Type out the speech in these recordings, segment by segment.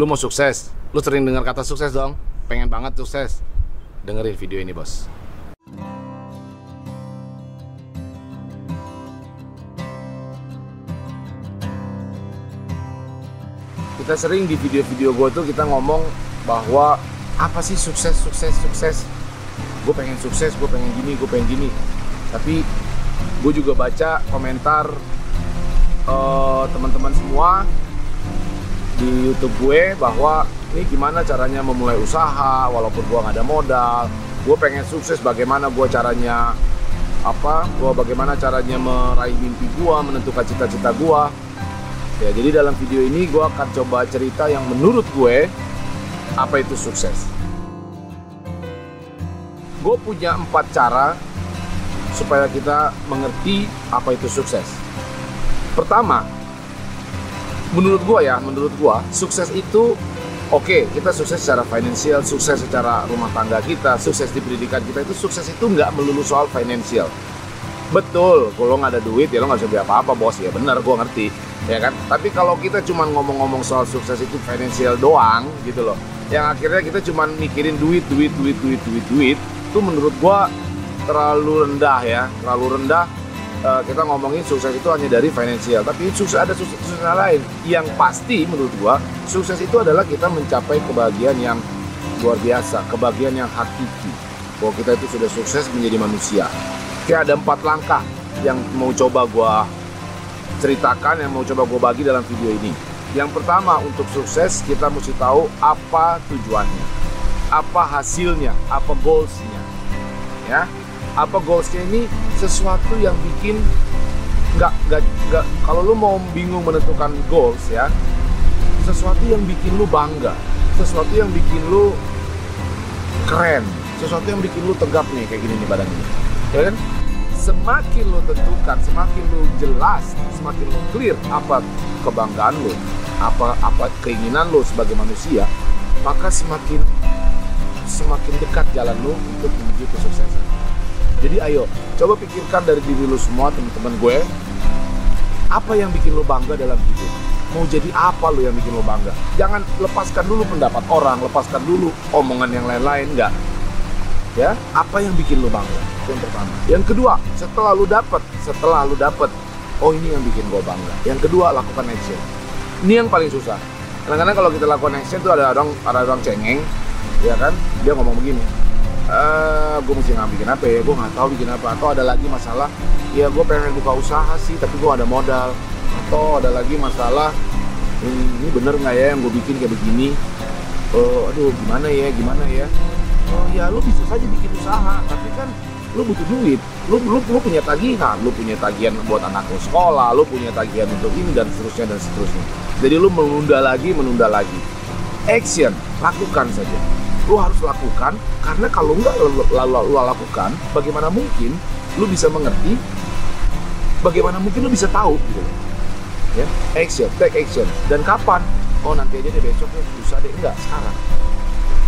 Lu mau sukses? Lu sering dengar kata sukses dong? Pengen banget sukses? Dengerin video ini bos. Kita sering di video-video gue tuh kita ngomong bahwa apa sih sukses, sukses, sukses. Gue pengen sukses, gue pengen gini, gue pengen gini. Tapi gue juga baca komentar eh, teman-teman semua di YouTube gue bahwa ini gimana caranya memulai usaha walaupun gue nggak ada modal gue pengen sukses bagaimana gue caranya apa gue bagaimana caranya meraih mimpi gue menentukan cita-cita gue ya jadi dalam video ini gue akan coba cerita yang menurut gue apa itu sukses. Gue punya empat cara supaya kita mengerti apa itu sukses. Pertama menurut gua ya, menurut gua sukses itu oke kita sukses secara finansial, sukses secara rumah tangga kita, sukses di pendidikan kita itu sukses itu nggak melulu soal finansial. Betul, kalau nggak ada duit ya lo nggak bisa beli apa-apa bos ya benar gua ngerti ya kan. Tapi kalau kita cuma ngomong-ngomong soal sukses itu finansial doang gitu loh, yang akhirnya kita cuma mikirin duit, duit, duit, duit, duit, duit, itu menurut gua terlalu rendah ya, terlalu rendah uh, kita ngomongin sukses itu hanya dari finansial, tapi sukses ada sukses lain. Yang pasti menurut gua, sukses itu adalah kita mencapai kebahagiaan yang luar biasa, kebahagiaan yang hakiki. Bahwa kita itu sudah sukses menjadi manusia. Kayak ada empat langkah yang mau coba gua ceritakan, yang mau coba gua bagi dalam video ini. Yang pertama untuk sukses kita mesti tahu apa tujuannya, apa hasilnya, apa goalsnya, ya apa goalsnya ini sesuatu yang bikin nggak nggak nggak kalau lu mau bingung menentukan goals ya sesuatu yang bikin lu bangga sesuatu yang bikin lu keren sesuatu yang bikin lu tegap nih kayak gini nih badan ini ya kan? Semakin lu tentukan semakin lu jelas semakin lu clear apa kebanggaan lu apa apa keinginan lu sebagai manusia maka semakin semakin dekat jalan lu untuk menuju kesuksesan jadi ayo, coba pikirkan dari diri lu semua teman-teman gue, apa yang bikin lu bangga dalam hidup? Mau jadi apa lu yang bikin lu bangga? Jangan lepaskan dulu pendapat orang, lepaskan dulu omongan yang lain-lain, enggak. Ya, apa yang bikin lu bangga? Itu yang pertama. Yang kedua, setelah lu dapet, setelah lu dapet, oh ini yang bikin gue bangga. Yang kedua, lakukan action. Ini yang paling susah. Kadang-kadang kalau kita lakukan action tuh ada orang ada orang cengeng, ya kan? Dia ngomong begini, uh, gue mesti nggak bikin apa ya gue nggak tahu bikin apa. Atau ada lagi masalah ya gue pengen buka usaha sih tapi gue ada modal. Atau ada lagi masalah ini, bener nggak ya yang gue bikin kayak begini? Oh aduh gimana ya gimana ya? Oh ya lu bisa saja bikin usaha tapi kan lu butuh duit. Lu lu lu punya tagihan lu punya tagihan buat anak lu sekolah lu punya tagihan untuk ini dan seterusnya dan seterusnya. Jadi lu menunda lagi menunda lagi. Action lakukan saja lu harus lakukan karena kalau nggak lu, lalu lu lakukan bagaimana mungkin lu bisa mengerti bagaimana mungkin lu bisa tahu gitu. Ya action take action. Dan kapan? Oh nanti aja deh besok ya bisa deh. Enggak sekarang.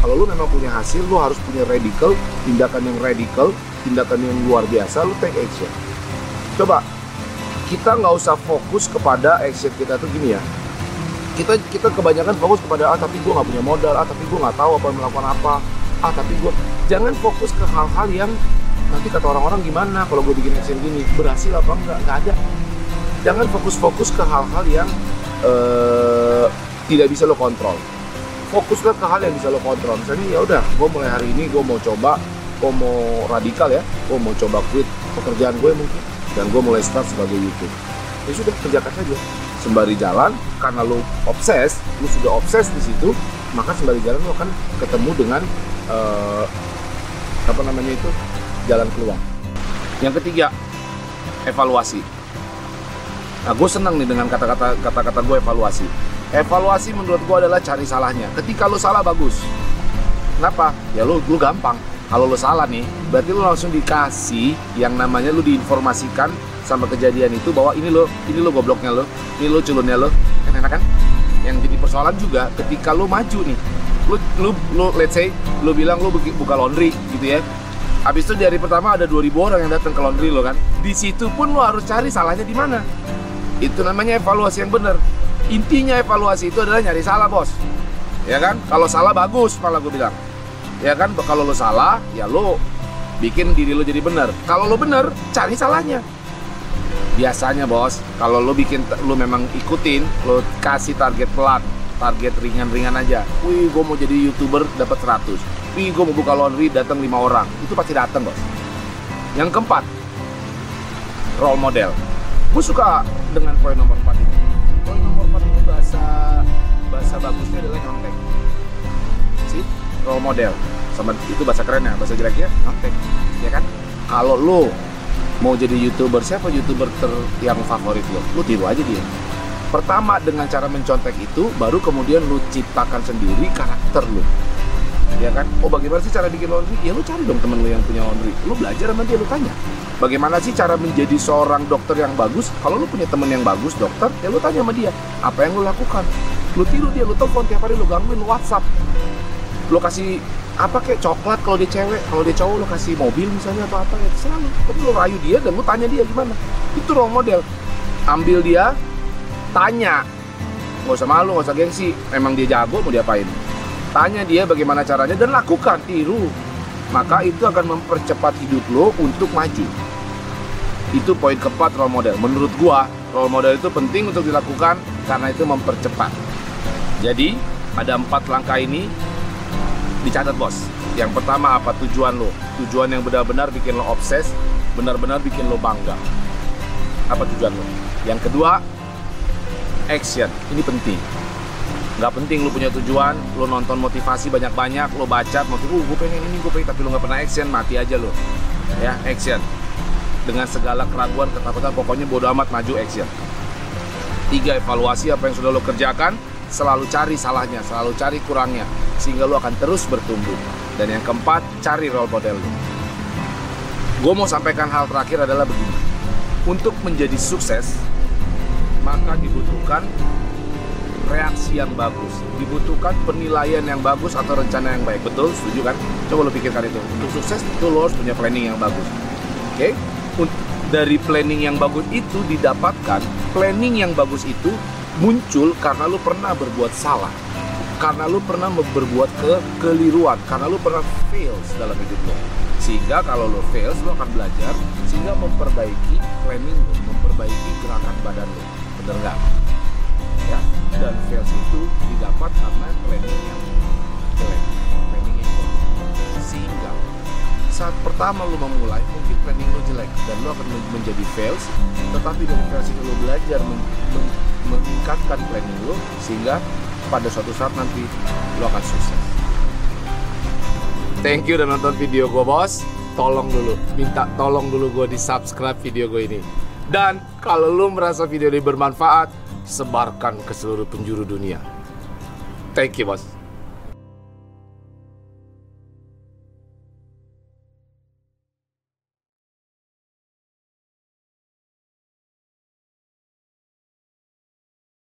Kalau lu memang punya hasil lu harus punya radical tindakan yang radical tindakan yang luar biasa lu take action. Coba kita nggak usah fokus kepada action kita tuh gini ya kita kita kebanyakan fokus kepada ah tapi gue nggak punya modal ah tapi gue nggak tahu apa melakukan apa ah tapi gue jangan fokus ke hal-hal yang nanti kata orang-orang gimana kalau gue bikin action gini berhasil apa enggak? Nggak ada. Jangan fokus-fokus ke hal-hal yang uh, tidak bisa lo kontrol. Fokuslah ke hal yang bisa lo kontrol. Misalnya ya udah gue mulai hari ini gue mau coba gue mau radikal ya gue mau coba quit pekerjaan gue mungkin dan gue mulai start sebagai YouTube ya sudah kerjakan saja sembari jalan karena lo obses lo sudah obses di situ maka sembari jalan lo akan ketemu dengan uh, apa namanya itu? Jalan keluar. Yang ketiga evaluasi. Nah gue senang nih dengan kata-kata kata-kata gue evaluasi. Evaluasi menurut gue adalah cari salahnya. Ketika lo salah bagus. Kenapa? Ya lu, lu gampang. Kalau lu salah nih, berarti lu langsung dikasih yang namanya lu diinformasikan sama kejadian itu bahwa ini lo, ini lo gobloknya lo, ini lo culunnya lo, kan enak kan? Yang jadi persoalan juga ketika lu maju nih, lu, lu, lu let's say, lu bilang lu buka laundry gitu ya, Habis itu di hari pertama ada 2000 orang yang datang ke laundry lo kan. Di situ pun lo harus cari salahnya di mana. Itu namanya evaluasi yang benar. Intinya evaluasi itu adalah nyari salah, Bos. Ya kan? Kalau salah bagus malah gue bilang. Ya kan? Kalau lo salah, ya lo bikin diri lo jadi benar. Kalau lo benar, cari salahnya. Biasanya, Bos, kalau lo bikin lo memang ikutin, lo kasih target pelan, target ringan-ringan aja. Wih, gue mau jadi YouTuber dapat 100 Wi, gue mau buka laundry, datang lima orang. Itu pasti datang, bos. Yang keempat, role model. Gue suka dengan poin nomor empat ini. Poin nomor empat itu bahasa bahasa bagusnya adalah nyontek. Role model. Sama itu bahasa keren ya, bahasa jeleknya nyontek. Ya kan? Kalau lo mau jadi youtuber, siapa youtuber ter yang favorit lo? Lo tiru aja dia. Pertama dengan cara mencontek itu, baru kemudian lu ciptakan sendiri karakter lu ya kan oh bagaimana sih cara bikin laundry ya lu cari dong temen lu yang punya laundry lu belajar sama dia lu tanya bagaimana sih cara menjadi seorang dokter yang bagus kalau lu punya temen yang bagus dokter ya lu tanya sama dia apa yang lu lakukan lu tiru dia lu telepon tiap hari lu gangguin lu whatsapp lu kasih apa kayak coklat kalau dia cewek kalau dia cowok lu kasih mobil misalnya atau apa ya selalu tapi lu rayu dia dan lu tanya dia gimana. Itu role model. Ambil dia tanya. Nggak usah malu nggak usah gengsi. Emang dia jago mau diapain? Tanya dia bagaimana caranya dan lakukan, tiru. Maka itu akan mempercepat hidup lo untuk maju. Itu poin keempat role model. Menurut gua, role model itu penting untuk dilakukan karena itu mempercepat. Jadi, ada empat langkah ini dicatat bos. Yang pertama apa tujuan lo? Tujuan yang benar-benar bikin lo obses, benar-benar bikin lo bangga. Apa tujuan lo? Yang kedua, action. Ini penting nggak penting lu punya tujuan lu nonton motivasi banyak-banyak lu baca motiv uh gue pengen ini gue pengen tapi lu nggak pernah action mati aja lu ya action dengan segala keraguan ketakutan pokoknya bodo amat maju action tiga evaluasi apa yang sudah lo kerjakan selalu cari salahnya selalu cari kurangnya sehingga lo akan terus bertumbuh. Dan yang keempat cari role model lo gue mau sampaikan hal terakhir adalah begini. Untuk menjadi sukses maka dibutuhkan reaksi yang bagus. Dibutuhkan penilaian yang bagus atau rencana yang baik. Betul? Setuju kan? Coba lo pikirkan itu. Untuk sukses itu lo harus punya planning yang bagus. Oke? Okay? dari planning yang bagus itu didapatkan planning yang bagus itu muncul karena lo pernah berbuat salah. Karena lo pernah berbuat ke keliruan. Karena lo pernah fails dalam hidup lo sehingga kalau lo fails lo akan belajar sehingga memperbaiki planning lo memperbaiki gerakan badan lo bener nggak? Ya dan fails itu didapat karena planning yang jelek planning yang sehingga saat pertama lo memulai mungkin planning lo jelek dan lo akan menjadi fails. Tetapi dari fails itu lo belajar men meningkatkan planning lo sehingga pada suatu saat nanti lo akan sukses thank you udah nonton video gue bos tolong dulu minta tolong dulu gue di subscribe video gue ini dan kalau lo merasa video ini bermanfaat sebarkan ke seluruh penjuru dunia. Thank you, bos.